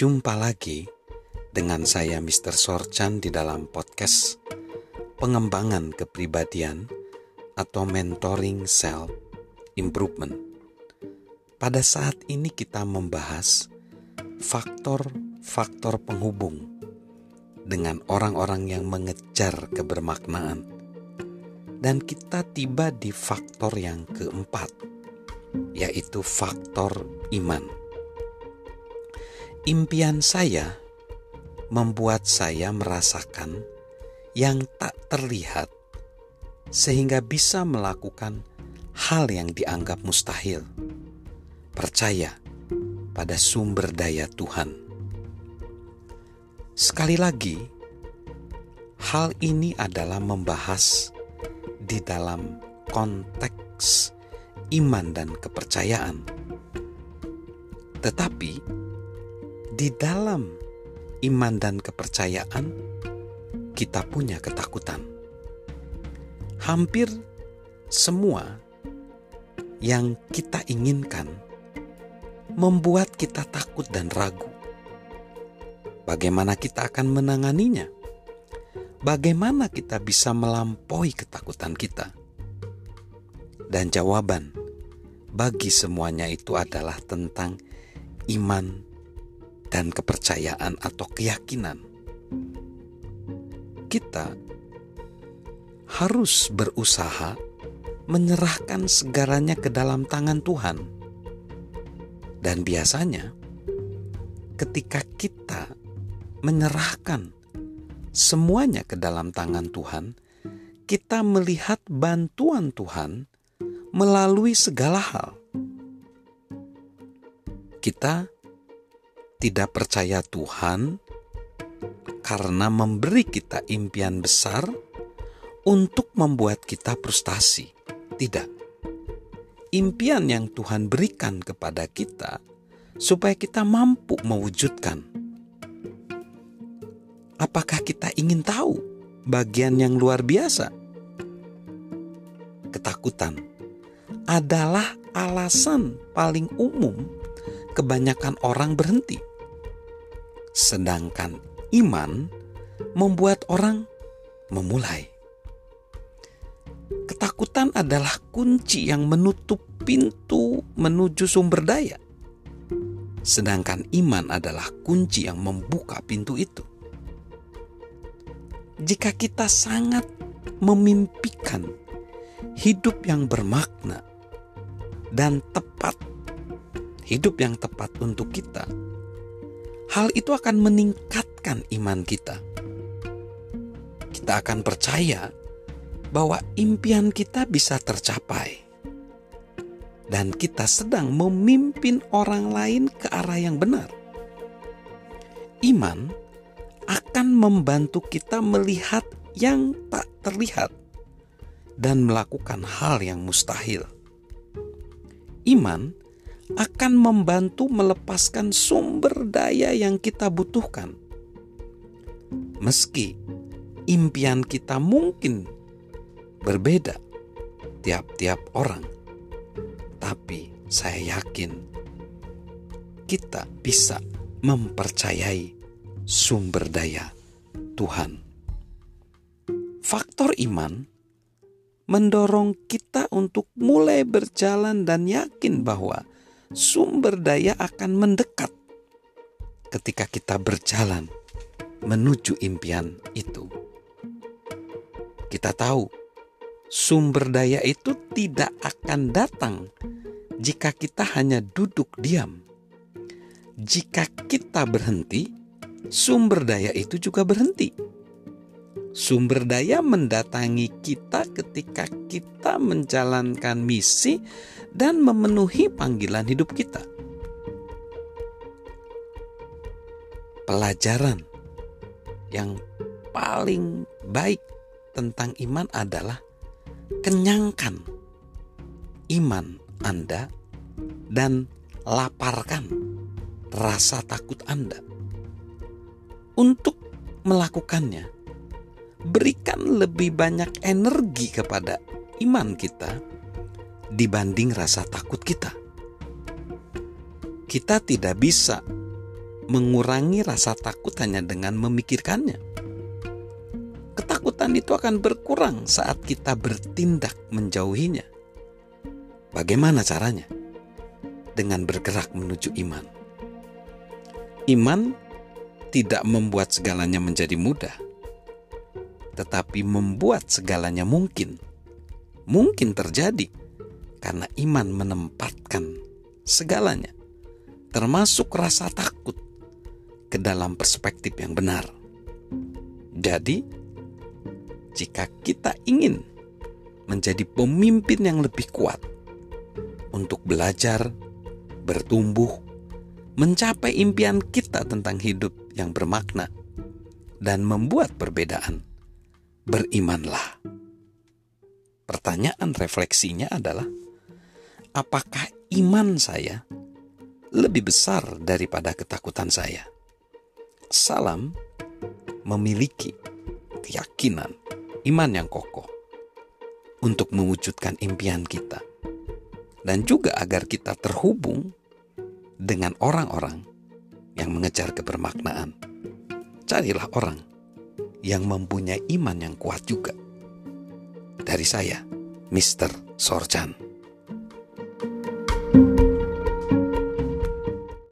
Jumpa lagi dengan saya Mr. Sorchan di dalam podcast pengembangan kepribadian atau mentoring self improvement. Pada saat ini kita membahas faktor-faktor penghubung dengan orang-orang yang mengejar kebermaknaan. Dan kita tiba di faktor yang keempat, yaitu faktor iman. Impian saya membuat saya merasakan yang tak terlihat, sehingga bisa melakukan hal yang dianggap mustahil. Percaya pada sumber daya Tuhan. Sekali lagi, hal ini adalah membahas di dalam konteks iman dan kepercayaan, tetapi di dalam iman dan kepercayaan, kita punya ketakutan. Hampir semua yang kita inginkan membuat kita takut dan ragu. Bagaimana kita akan menanganinya? Bagaimana kita bisa melampaui ketakutan kita? Dan jawaban bagi semuanya itu adalah tentang iman dan kepercayaan atau keyakinan. Kita harus berusaha menyerahkan segalanya ke dalam tangan Tuhan. Dan biasanya ketika kita menyerahkan semuanya ke dalam tangan Tuhan, kita melihat bantuan Tuhan melalui segala hal. Kita tidak percaya Tuhan karena memberi kita impian besar untuk membuat kita frustasi. Tidak. Impian yang Tuhan berikan kepada kita supaya kita mampu mewujudkan. Apakah kita ingin tahu bagian yang luar biasa? Ketakutan adalah alasan paling umum kebanyakan orang berhenti sedangkan iman membuat orang memulai. Ketakutan adalah kunci yang menutup pintu menuju sumber daya, sedangkan iman adalah kunci yang membuka pintu itu. Jika kita sangat memimpikan hidup yang bermakna dan tepat, hidup yang tepat untuk kita hal itu akan meningkatkan iman kita. Kita akan percaya bahwa impian kita bisa tercapai, dan kita sedang memimpin orang lain ke arah yang benar. Iman akan membantu kita melihat yang tak terlihat dan melakukan hal yang mustahil. Iman akan membantu melepaskan sumber daya yang kita butuhkan. Meski impian kita mungkin berbeda tiap-tiap orang, tapi saya yakin kita bisa mempercayai sumber daya Tuhan. Faktor iman mendorong kita untuk mulai berjalan dan yakin bahwa sumber daya akan mendekat ketika kita berjalan menuju impian itu. Kita tahu sumber daya itu tidak akan datang jika kita hanya duduk diam. Jika kita berhenti, sumber daya itu juga berhenti. Sumber daya mendatangi kita ketika kita menjalankan misi dan memenuhi panggilan hidup kita. Pelajaran yang paling baik tentang iman adalah kenyangkan iman Anda dan laparkan rasa takut Anda. Untuk melakukannya, berikan lebih banyak energi kepada iman kita dibanding rasa takut kita. Kita tidak bisa mengurangi rasa takut hanya dengan memikirkannya. Ketakutan itu akan berkurang saat kita bertindak menjauhinya. Bagaimana caranya? Dengan bergerak menuju iman. Iman tidak membuat segalanya menjadi mudah, tetapi membuat segalanya mungkin. Mungkin terjadi karena iman menempatkan segalanya, termasuk rasa takut, ke dalam perspektif yang benar. Jadi, jika kita ingin menjadi pemimpin yang lebih kuat untuk belajar, bertumbuh, mencapai impian kita tentang hidup yang bermakna, dan membuat perbedaan, berimanlah. Pertanyaan refleksinya adalah, apakah iman saya lebih besar daripada ketakutan saya? Salam memiliki keyakinan, iman yang kokoh untuk mewujudkan impian kita, dan juga agar kita terhubung dengan orang-orang yang mengejar kebermaknaan. Carilah orang yang mempunyai iman yang kuat juga. Dari saya, Mr. Sorjan.